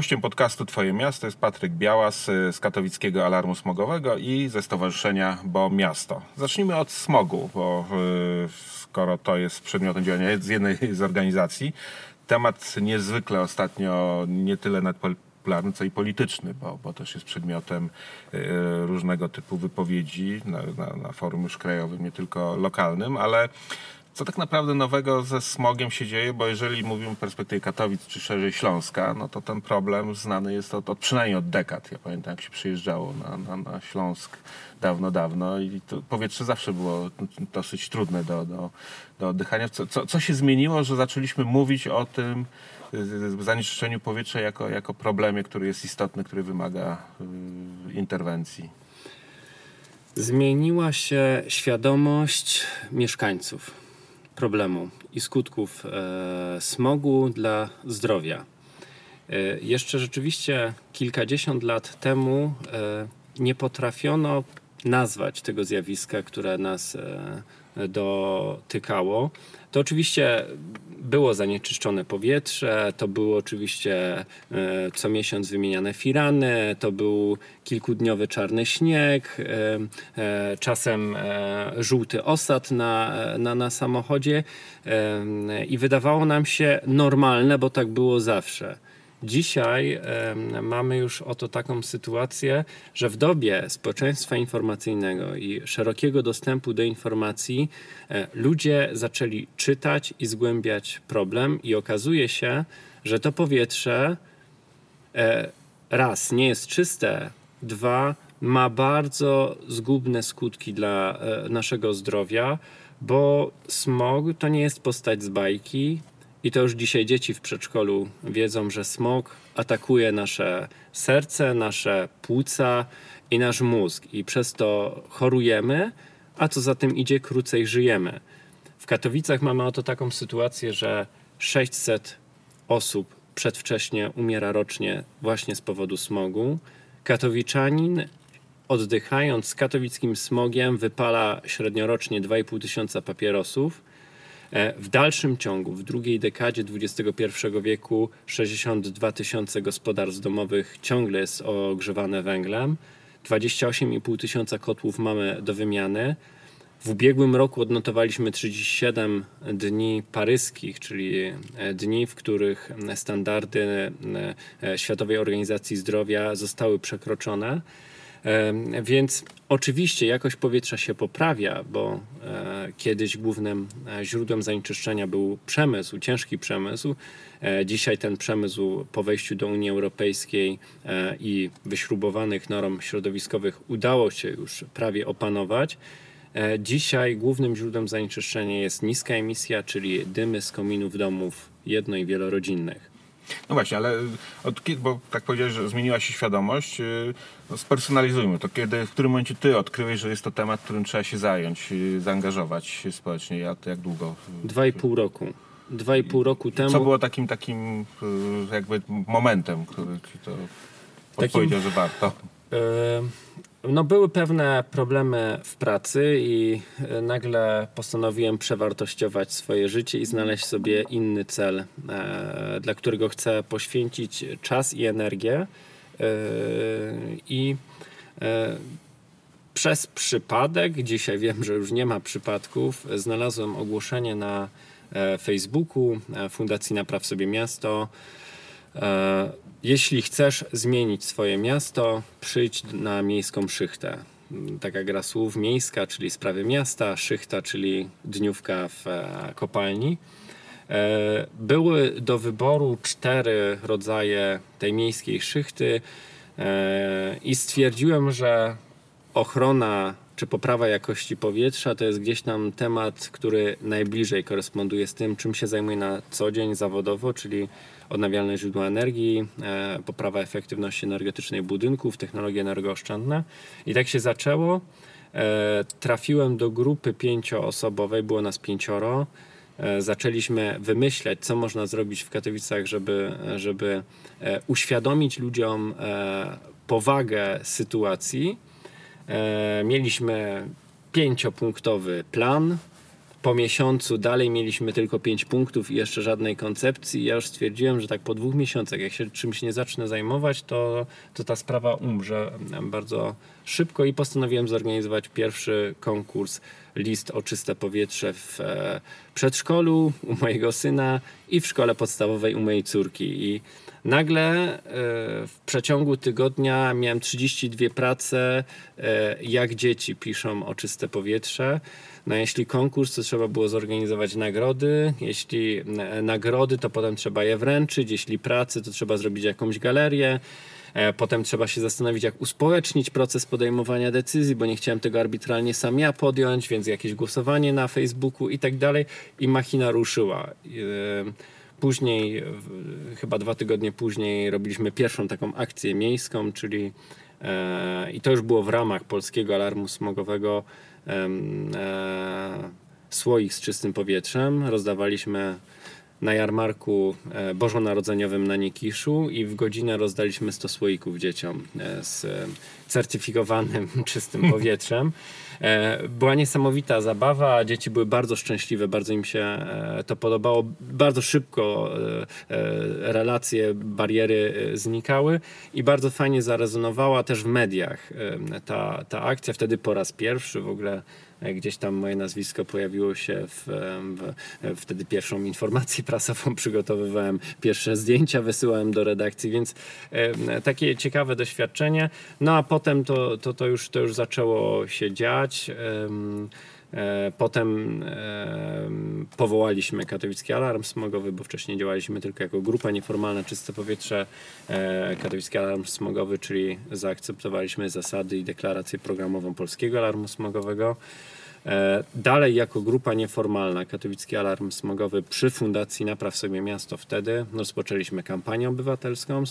Gościem podcastu Twoje Miasto jest Patryk Białas y, z Katowickiego Alarmu Smogowego i ze Stowarzyszenia Bo Miasto. Zacznijmy od smogu, bo y, skoro to jest przedmiotem działania z jednej z organizacji, temat niezwykle ostatnio nie tyle nad popularny, co i polityczny, bo, bo też jest przedmiotem y, różnego typu wypowiedzi na, na, na forum już krajowym, nie tylko lokalnym, ale co tak naprawdę nowego ze smogiem się dzieje, bo jeżeli mówimy w perspektywie Katowic czy szerzej Śląska, no to ten problem znany jest od, od przynajmniej od dekad. Ja pamiętam, jak się przyjeżdżało na, na, na Śląsk dawno, dawno i to powietrze zawsze było dosyć trudne do, do, do oddychania. Co, co, co się zmieniło, że zaczęliśmy mówić o tym y, zanieczyszczeniu powietrza jako, jako problemie, który jest istotny, który wymaga y, interwencji? Zmieniła się świadomość mieszkańców problemu i skutków e, smogu dla zdrowia. E, jeszcze rzeczywiście kilkadziesiąt lat temu e, nie potrafiono nazwać tego zjawiska, które nas dotykało. To oczywiście było zanieczyszczone powietrze, to było oczywiście e, co miesiąc wymieniane firany, to był kilkudniowy czarny śnieg, e, e, czasem żółty osad na, na, na samochodzie i wydawało nam się normalne, bo tak było zawsze. Dzisiaj mamy już oto taką sytuację, że w dobie społeczeństwa informacyjnego i szerokiego dostępu do informacji e, ludzie zaczęli czytać i zgłębiać problem, i okazuje się, że to powietrze e, raz nie jest czyste, dwa ma bardzo zgubne skutki dla e, naszego zdrowia, bo smog to nie jest postać z bajki, i to już dzisiaj dzieci w przedszkolu wiedzą, że smog atakuje nasze serce, nasze płuca i nasz mózg, i przez to chorujemy, a co za tym idzie, krócej żyjemy. W Katowicach mamy oto taką sytuację, że 600 osób przedwcześnie umiera rocznie właśnie z powodu smogu. Katowiczanin oddychając z katowickim smogiem wypala średniorocznie 2,5 tysiąca papierosów w dalszym ciągu, w drugiej dekadzie XXI wieku, 62 tysiące gospodarstw domowych ciągle jest ogrzewane węglem. 28,5 tysiąca kotłów mamy do wymiany. W ubiegłym roku odnotowaliśmy 37 dni paryskich, czyli e, dni, w których standardy e, Światowej Organizacji Zdrowia zostały przekroczone. Więc oczywiście jakość powietrza się poprawia, bo e, kiedyś głównym e, źródłem zanieczyszczenia był przemysł, ciężki przemysł. E, dzisiaj ten przemysł po wejściu do Unii Europejskiej i wyśrubowanych norm środowiskowych udało się już prawie opanować. Dzisiaj głównym źródłem zanieczyszczenia jest niska emisja, czyli dymy z kominów domów jedno- i wielorodzinnych. No właśnie, ale od kiedy, bo tak powiedziałeś, że zmieniła się świadomość, y, no spersonalizujmy to. Kiedy, w którym momencie ty odkryłeś, że jest to temat, którym trzeba się zająć, y, zaangażować społecznie? Jak, jak długo? Dwa i pół roku. Dwa i pół roku temu. Co było takim takim jakby momentem, który ci to takim, że warto? No były pewne problemy w pracy i e, nagle postanowiłem przewartościować swoje życie i znaleźć sobie inny cel, e, dla którego chcę poświęcić czas i energię. E, I przez przypadek, dzisiaj wiem, że już nie ma przypadków, znalazłem ogłoszenie na Facebooku Fundacji Napraw Sobie Miasto jeśli chcesz zmienić swoje miasto, przyjdź na miejską szychtę. Taka gra słów miejska, czyli sprawy miasta, szychta, czyli dniówka w e, kopalni. E, były do wyboru cztery rodzaje tej miejskiej szychty e, i stwierdziłem, że ochrona czy poprawa jakości powietrza to jest gdzieś tam temat, który najbliżej koresponduje z tym, czym się zajmuję na co dzień zawodowo, czyli odnawialne źródła energii, e, poprawa efektywności energetycznej budynków, technologie energooszczędne. I tak się zaczęło. E, trafiłem do grupy pięcioosobowej, było nas pięcioro. E, zaczęliśmy wymyślać, co można zrobić w Katowicach, żeby, żeby uświadomić ludziom powagę sytuacji. Mieliśmy pięciopunktowy plan, po miesiącu dalej mieliśmy tylko 5 punktów i jeszcze żadnej koncepcji. Ja już stwierdziłem, że tak po dwóch miesiącach, jak się czymś nie zacznę zajmować, to, to ta sprawa umrze bardzo szybko i postanowiłem zorganizować pierwszy konkurs list o czyste powietrze w e, przedszkolu u mojego syna i w szkole podstawowej u mojej córki. I nagle e, w przeciągu tygodnia miałem 32 prace, e, jak dzieci piszą o czyste powietrze. No jeśli konkurs, to trzeba było zorganizować nagrody. Jeśli nagrody, to potem trzeba je wręczyć. Jeśli pracy, to trzeba zrobić jakąś galerię. E, Potem trzeba się zastanowić, jak uspołecznić proces podejmowania decyzji, bo nie chciałem tego arbitralnie sam ja podjąć, więc jakieś głosowanie na Facebooku i tak dalej. I machina ruszyła. E, Później, chyba dwa tygodnie później, robiliśmy pierwszą taką akcję miejską, czyli e, i to już było w ramach polskiego alarmu smogowego słoik z czystym powietrzem. Rozdawaliśmy na jarmarku e, bożonarodzeniowym na Nikiszu i w godzinę rozdaliśmy 100 słoików dzieciom e, z certyfikowanym czystym powietrzem. E, Była niesamowita zabawa, dzieci były bardzo szczęśliwe, bardzo im się to podobało. Bardzo szybko relacje, bariery znikały i bardzo fajnie zarezonowała też w mediach ta, ta akcja. Wtedy po raz pierwszy w ogóle gdzieś tam moje nazwisko pojawiło się w, w, wtedy pierwszą informację prasową przygotowywałem, pierwsze zdjęcia wysyłałem do redakcji, więc e, takie ciekawe doświadczenie. No a potem to, to, to, już, to już zaczęło się dziać. E, Potem em, powołaliśmy Katowicki Alarm Smogowy, bo wcześniej działaliśmy tylko jako grupa nieformalna Czyste Powietrze. E, Katowicki Alarm Smogowy, czyli zaakceptowaliśmy zasady i deklarację programową Polskiego Alarmu Smogowego. E, Dalej jako grupa nieformalna Katowicki Alarm Smogowy przy Fundacji Napraw Sobie Miasto wtedy rozpoczęliśmy kampanię obywatelską,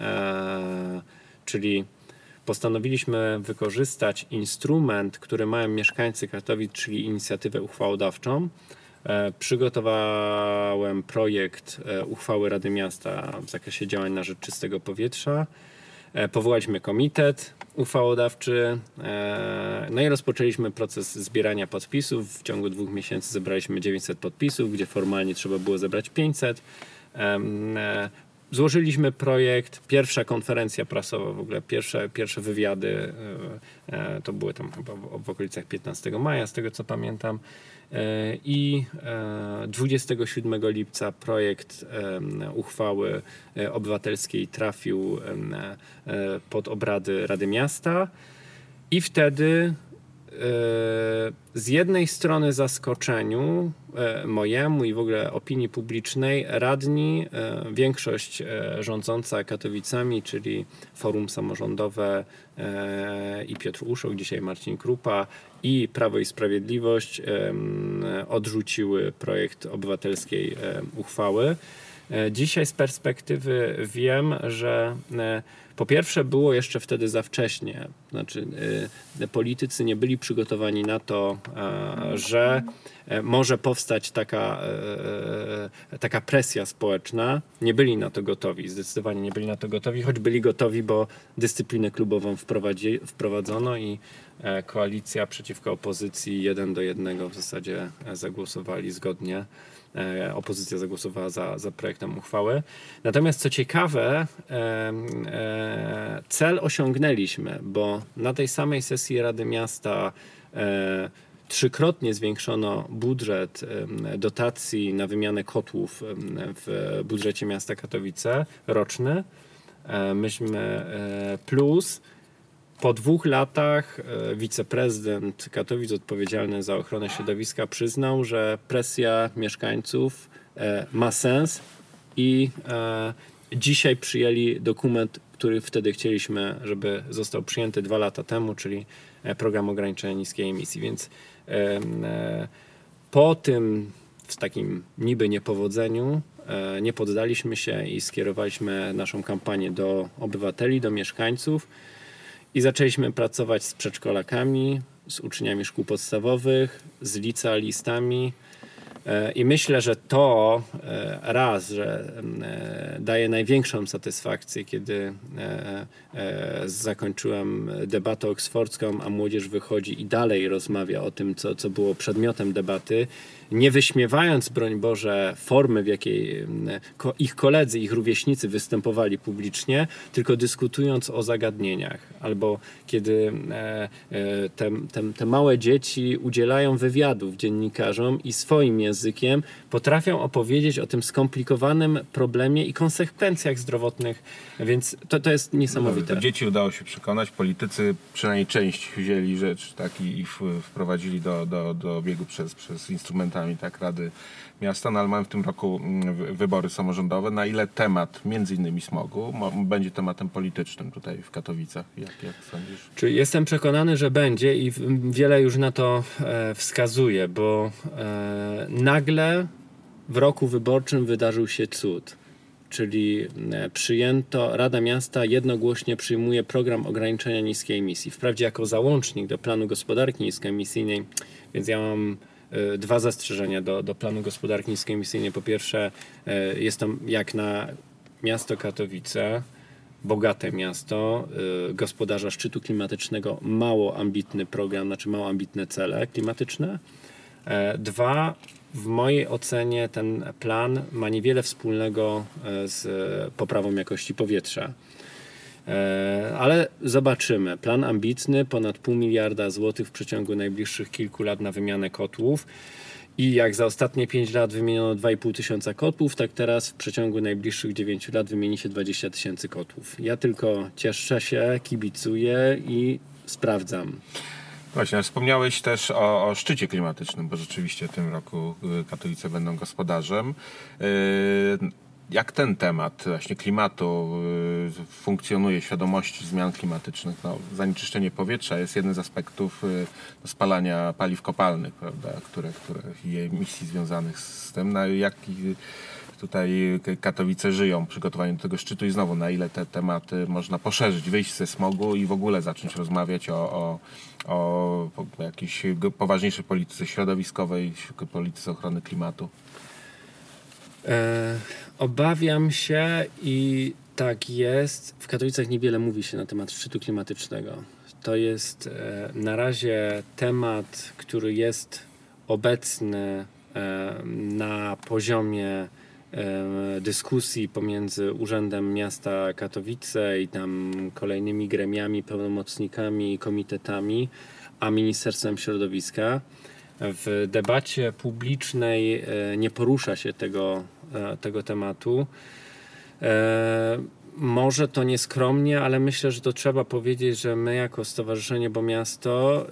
e, czyli postanowiliśmy wykorzystać instrument, który mają mieszkańcy Katowic, czyli inicjatywę uchwałodawczą. E, Przygotowałem projekt e, uchwały Rady Miasta w zakresie działań na rzecz czystego powietrza. E, Powołaliśmy komitet uchwałodawczy, no i rozpoczęliśmy proces zbierania podpisów. W ciągu dwóch miesięcy zebraliśmy 900 podpisów, gdzie formalnie trzeba było zebrać 500. Złożyliśmy projekt, pierwsza konferencja prasowa, w ogóle pierwsze, pierwsze wywiady, e, e, to były tam chyba w, okolicach 15 maja, z tego co pamiętam. E, I e, 27 lipca projekt uchwały obywatelskiej trafił pod obrady Rady Miasta. I wtedy z jednej strony zaskoczeniu e, mojemu i w ogóle opinii publicznej radni, e, większość e, rządząca Katowicami, czyli Forum Samorządowe e, i Piotr Uszok, dzisiaj Marcin Krupa i Prawo i Sprawiedliwość odrzuciły projekt obywatelskiej e, uchwały. E, Dzisiaj z perspektywy wiem, że e, po pierwsze było jeszcze wtedy za wcześnie. Znaczy, e, politycy nie byli przygotowani na to, że może powstać taka, taka presja społeczna. Nie byli na to gotowi, zdecydowanie nie byli na to gotowi, choć byli gotowi, bo dyscyplinę klubową wprowadzono i koalicja przeciwko opozycji jeden do jednego w zasadzie zagłosowali zgodnie. E, Opozycja zagłosowała za, za projektem uchwały. Natomiast co ciekawe, e, cel osiągnęliśmy, bo na tej samej sesji Rady Miasta e, trzykrotnie zwiększono budżet dotacji na wymianę kotłów w budżecie miasta Katowice roczny. Myśmy plus po dwóch latach e, wiceprezydent Katowic odpowiedzialny za ochronę środowiska przyznał, że presja mieszkańców e, ma sens i e, dzisiaj przyjęli dokument, który wtedy chcieliśmy, żeby został przyjęty dwa lata temu, czyli program ograniczenia niskiej emisji. Więc po tym w takim niby niepowodzeniu nie poddaliśmy się i skierowaliśmy naszą kampanię do obywateli, do mieszkańców i zaczęliśmy pracować z przedszkolakami, z uczniami szkół podstawowych, z licealistami. E, I myślę, że to e, raz, że e, daje największą satysfakcję, kiedy zakończyłem debatę oksfordzką, a młodzież wychodzi i dalej rozmawia o tym, co, co było przedmiotem debaty, nie wyśmiewając, broń Boże, formy, w jakiej m, ko- ich koledzy, ich rówieśnicy występowali publicznie, tylko dyskutując o zagadnieniach. Albo kiedy e, e, te, te, te małe dzieci udzielają wywiadów dziennikarzom i swoim językiem potrafią opowiedzieć o tym skomplikowanym problemie i konsekwencjach zdrowotnych, więc to, to jest niesamowite. Do dzieci udało się przekonać, politycy przynajmniej część wzięli rzecz tak, i, i wprowadzili do, do, do obiegu przez, przez instrumentami tak, Rady Miasta, no ale mamy w tym roku mm, wy- wybory samorządowe. Na ile temat, między innymi smogu, mo- będzie tematem politycznym tutaj w Katowicach? Jak, jak sądzisz? Czy jestem przekonany, że będzie i wiele już na to e, wskazuje, bo e, nagle w roku wyborczym wydarzył się cud. Czyli e, przyjęto, Rada Miasta jednogłośnie przyjmuje program ograniczenia niskiej emisji. Wprawdzie jako załącznik do planu gospodarki niskoemisyjnej, więc ja mam dwa zastrzeżenia do, do planu gospodarki niskoemisyjnej. Po pierwsze, e, jest to jak na miasto Katowice, bogate miasto, y, gospodarza szczytu klimatycznego, mało ambitny program, znaczy mało ambitne cele klimatyczne. E, Dwa, w mojej ocenie ten plan ma niewiele wspólnego e, z e, poprawą jakości powietrza. E, Ale zobaczymy. Plan ambitny, ponad pół miliarda złotych w przeciągu najbliższych kilku lat na wymianę kotłów. I jak za ostatnie 5 lat wymieniono 2,5 tysiąca kotłów, tak teraz w przeciągu najbliższych 9 lat wymieni się 20 tysięcy kotłów. Ja tylko cieszę się, kibicuję i sprawdzam. Właśnie, wspomniałeś też o, o szczycie klimatycznym, bo rzeczywiście w tym roku y, Katowice będą gospodarzem. Y, Jak ten temat właśnie klimatu y, funkcjonuje, świadomości zmian klimatycznych? No, zanieczyszczenie powietrza jest jednym z aspektów y, spalania paliw kopalnych, prawda, które, które i emisji związanych z tym. Na jaki tutaj Katowice żyją w przygotowaniu do tego szczytu i znowu na ile te tematy można poszerzyć, wyjść ze smogu i w ogóle zacząć rozmawiać o, o, o jakiejś poważniejszej polityce środowiskowej, polityce ochrony klimatu. E, obawiam się i tak jest. W Katowicach niewiele mówi się na temat szczytu klimatycznego. To jest e, na razie temat, który jest obecny e, na poziomie e, dyskusji pomiędzy Urzędem Miasta Katowice i tam kolejnymi gremiami, pełnomocnikami, komitetami, a Ministerstwem Środowiska. W debacie publicznej nie porusza się tego, tego tematu. E, Może to nieskromnie, ale myślę, że to trzeba powiedzieć, że my jako Stowarzyszenie Bo Miasto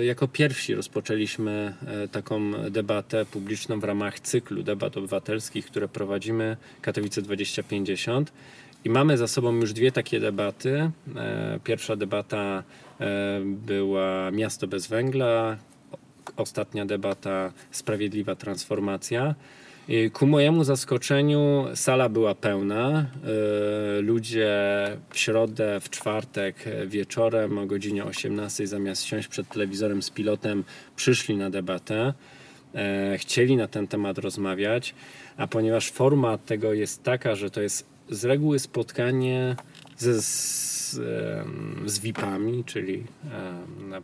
e, jako pierwsi rozpoczęliśmy e, taką debatę publiczną w ramach cyklu debat obywatelskich, które prowadzimy Katowice 2050. I mamy za sobą już dwie takie debaty. E, Pierwsza debata e, była Miasto bez węgla, ostatnia debata Sprawiedliwa Transformacja. Ku mojemu zaskoczeniu sala była pełna. Yy, Ludzie w środę, w czwartek e, wieczorem o godzinie 18 zamiast siąść przed telewizorem z pilotem przyszli na debatę. E, Chcieli na ten temat rozmawiać, a ponieważ forma tego jest taka, że to jest z reguły spotkanie ze, z, z VIP-ami, czyli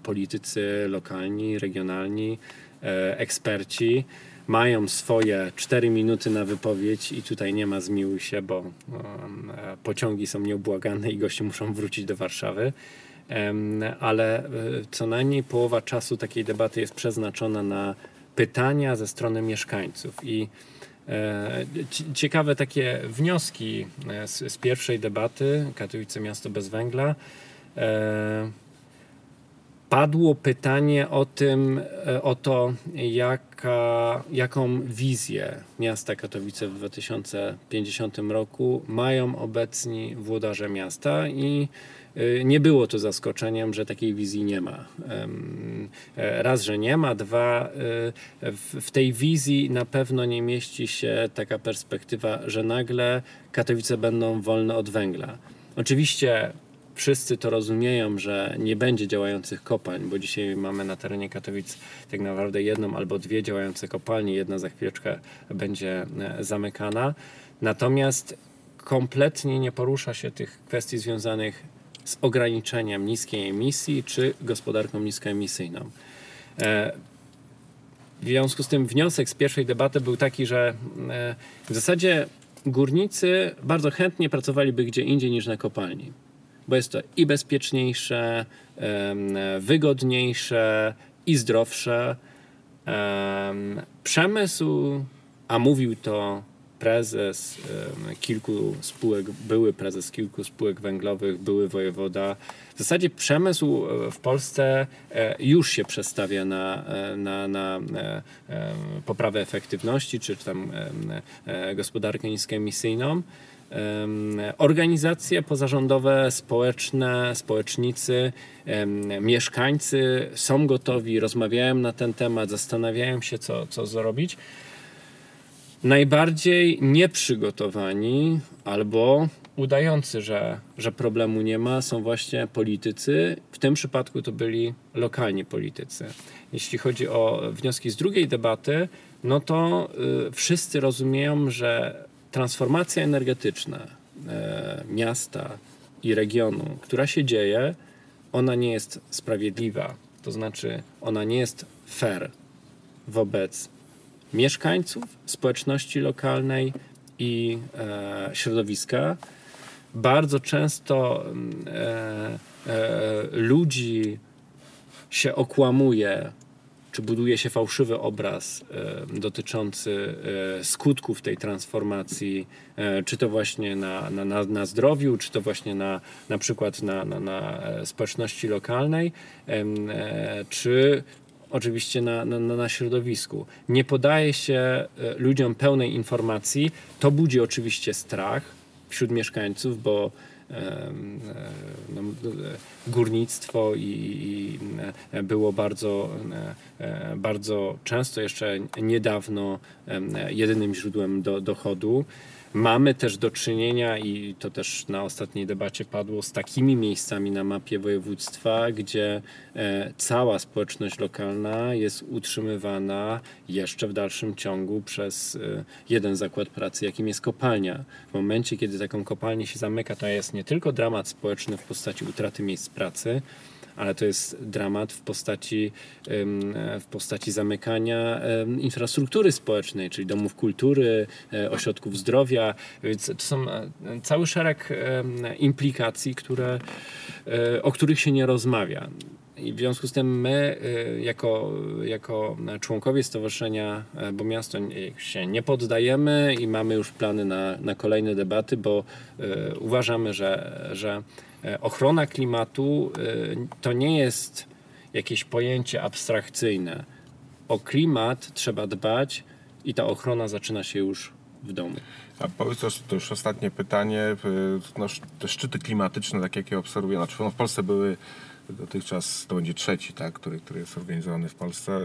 politycy lokalni, regionalni, e, eksperci mają swoje 4 minuty na wypowiedź i tutaj nie ma zmiłuj się, bo e, pociągi są nieubłagane i goście muszą wrócić do Warszawy. Em, Ale e, co najmniej połowa czasu takiej debaty jest przeznaczona na pytania ze strony mieszkańców i E, ci- Ciekawe takie wnioski e, z, z pierwszej debaty Katowice Miasto bez węgla. Padło pytanie o tym, e, o to, jaka, jaką wizję miasta Katowice w 2050 roku mają obecni włodarze miasta i e, nie było to zaskoczeniem, że takiej wizji nie ma. E, Raz, że nie ma, dwa, w tej wizji na pewno nie mieści się taka perspektywa, że nagle Katowice będą wolne od węgla. Oczywiście wszyscy to rozumieją, że nie będzie działających kopalń, bo dzisiaj mamy na terenie Katowic tak naprawdę jedną albo dwie działające kopalnie, jedna za chwileczkę będzie e, zamykana. Natomiast kompletnie nie porusza się tych kwestii związanych z ograniczeniem niskiej emisji czy gospodarką niskoemisyjną. E, w związku z tym wniosek z pierwszej debaty był taki, że e, w zasadzie górnicy bardzo chętnie pracowaliby gdzie indziej niż na kopalni, bo jest to i bezpieczniejsze, wygodniejsze i zdrowsze. Em, Przemysł, a mówił to prezes kilku spółek, były prezes kilku spółek węglowych, były wojewoda. W zasadzie przemysł e, w Polsce e, już się przestawia na, e, na, na poprawę efektywności, czy tam gospodarkę niskoemisyjną. Organizacje pozarządowe, społeczne, społecznicy, mieszkańcy są gotowi, rozmawiają na ten temat, zastanawiają się, co, co zrobić. Najbardziej nieprzygotowani albo udający, że, że problemu nie ma, są właśnie politycy. W tym przypadku to byli lokalni politycy. Jeśli chodzi o wnioski z drugiej debaty, no to y, wszyscy rozumieją, że transformacja energetyczna e, miasta i regionu, która się dzieje, ona nie jest sprawiedliwa. To znaczy, ona nie jest fair wobec mieszkańców, społeczności lokalnej i e, środowiska. Bardzo często mm, e, ludzi się okłamuje, czy buduje się fałszywy obraz e, dotyczący e, skutków tej transformacji, e, czy to właśnie na, na, na, na zdrowiu, czy to właśnie na, na przykład na, na, na e, społeczności lokalnej, e, czy oczywiście na, na, na środowisku. Nie podaje się e, ludziom pełnej informacji. To budzi oczywiście strach wśród mieszkańców, bo no, górnictwo i, i było bardzo, e, bardzo często jeszcze niedawno jedynym źródłem do, dochodu. Mamy też do czynienia, i to też na ostatniej debacie padło, z takimi miejscami na mapie województwa, gdzie e, cała społeczność lokalna jest utrzymywana jeszcze w dalszym ciągu przez e, jeden zakład pracy, jakim jest kopalnia. W momencie, kiedy taką kopalnię się zamyka, to jest nie tylko dramat społeczny w postaci utraty miejsc pracy, ale to jest dramat w postaci, w postaci zamykania infrastruktury społecznej, czyli domów kultury, e, ośrodków zdrowia. Więc to są e, cały szereg implikacji, które, e, o których się nie rozmawia. I w związku z tym my, jako, jako członkowie Stowarzyszenia Bo Miasto się nie poddajemy i mamy już plany na, na kolejne debaty, bo uważamy, że, że ochrona klimatu y, to nie jest jakieś pojęcie abstrakcyjne. O klimat trzeba dbać i ta ochrona zaczyna się już w domu. A powiedz to, już ostatnie pytanie. y, No, te szczyty klimatyczne, tak jak je obserwuję, znaczy no w Polsce były dotychczas, to będzie trzeci, tak, który, który jest organizowany w Polsce.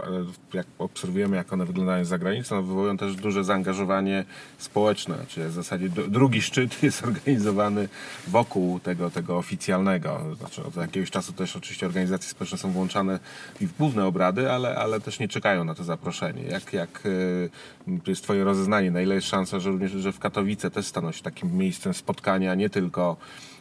Y, jak obserwujemy, jak one wyglądają za granicą, no wywołują też duże zaangażowanie społeczne. Czyli w zasadzie dru- drugi szczyt jest organizowany wokół tego, tego oficjalnego. Znaczy od jakiegoś czasu też oczywiście organizacje społeczne są włączane i w główne obrady, ale, ale też nie czekają na to zaproszenie. Jak, jak y, jest twoje rozeznanie? Na ile jest szansa, że również że w Katowice też staną się takim miejscem spotkania nie tylko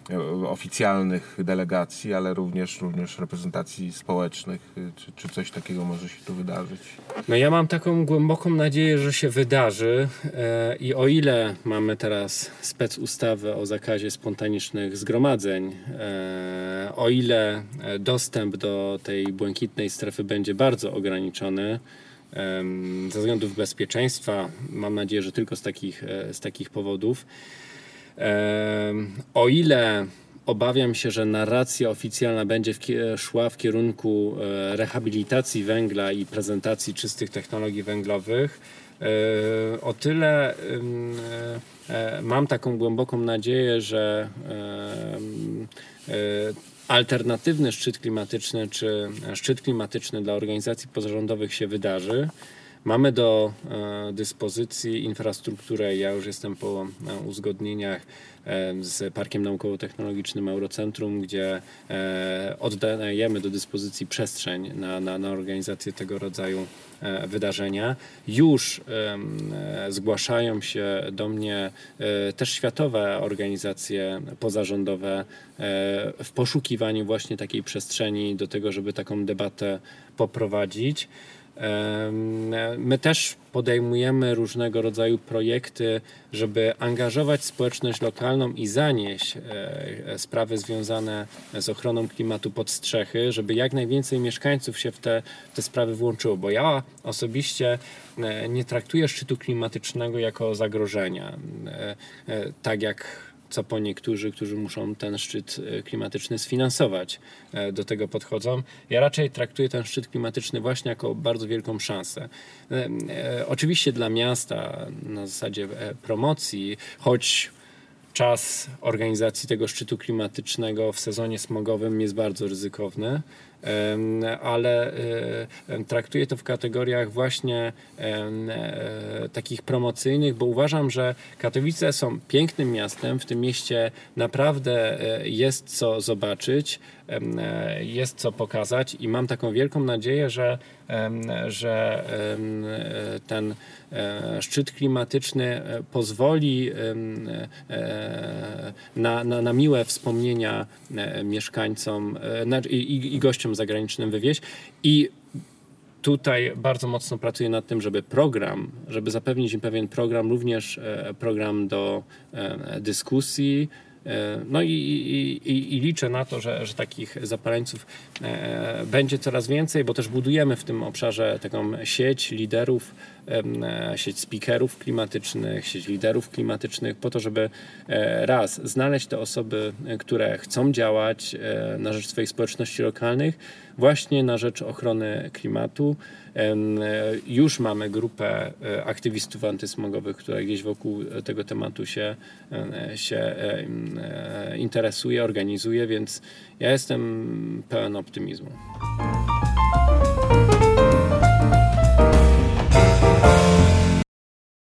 e, oficjalnych delegacji, ale również, również reprezentacji społecznych? Y, Czy, czy coś takiego może się tu wydarzyć? No ja mam taką głęboką nadzieję, że się wydarzy e, i o ile mamy teraz spec ustawę o zakazie spontanicznych zgromadzeń, e, o ile e, dostęp do tej błękitnej strefy będzie bardzo ograniczony ze względów bezpieczeństwa, mam nadzieję, że tylko z takich, z takich powodów, O ile obawiam się, że narracja oficjalna będzie w, kie- szła w kierunku e, rehabilitacji węgla i prezentacji czystych technologii węglowych, e, o tyle e, e, mam taką głęboką nadzieję, że e, alternatywny szczyt klimatyczny czy szczyt klimatyczny dla organizacji pozarządowych się wydarzy Mamy do e, dyspozycji infrastrukturę. Ja już jestem po e, uzgodnieniach e, z Parkiem Naukowo-Technologicznym Eurocentrum, gdzie oddajemy do dyspozycji przestrzeń na, na, na organizację tego rodzaju wydarzenia. Już zgłaszają się do mnie też światowe organizacje pozarządowe w poszukiwaniu właśnie takiej przestrzeni do tego, żeby taką debatę poprowadzić. My też podejmujemy różnego rodzaju projekty, żeby angażować społeczność lokalną i zanieść e, sprawy związane z ochroną klimatu pod strzechy, żeby jak najwięcej mieszkańców się w te, te sprawy włączyło. Bo ja osobiście e, nie traktuję szczytu klimatycznego jako zagrożenia. E, Tak jak co po niektórzy, którzy muszą ten szczyt e, klimatyczny sfinansować, e, do tego podchodzą. Ja raczej traktuję ten szczyt klimatyczny właśnie jako bardzo wielką szansę. E, Oczywiście dla miasta na zasadzie promocji, choć czas organizacji tego szczytu klimatycznego w sezonie smogowym jest bardzo ryzykowny, ale e, traktuję to w kategoriach właśnie e, takich promocyjnych, bo uważam, że Katowice są pięknym miastem. W tym mieście naprawdę e, jest co zobaczyć, jest co pokazać i mam taką wielką nadzieję, że, że ten szczyt klimatyczny e, pozwoli e, na, na, na miłe wspomnienia e, mieszkańcom e, na- i, i- gościom zagranicznym wywieźć. I tutaj bardzo mocno pracuję nad tym, żeby program, żeby zapewnić im pewien program, również e, program do e, dyskusji. E, No i, i, i, liczę na to, że, że takich zapaleńców e, będzie coraz więcej, bo też budujemy w tym obszarze taką sieć liderów, e, sieć speakerów klimatycznych, sieć liderów klimatycznych, po to, żeby raz znaleźć te osoby, które chcą działać na rzecz swoich społeczności lokalnych, właśnie na rzecz ochrony klimatu. E, już mamy grupę e, aktywistów antysmogowych, które gdzieś wokół e, tego tematu się, się interesuje, organizuje, więc ja jestem pełen optymizmu.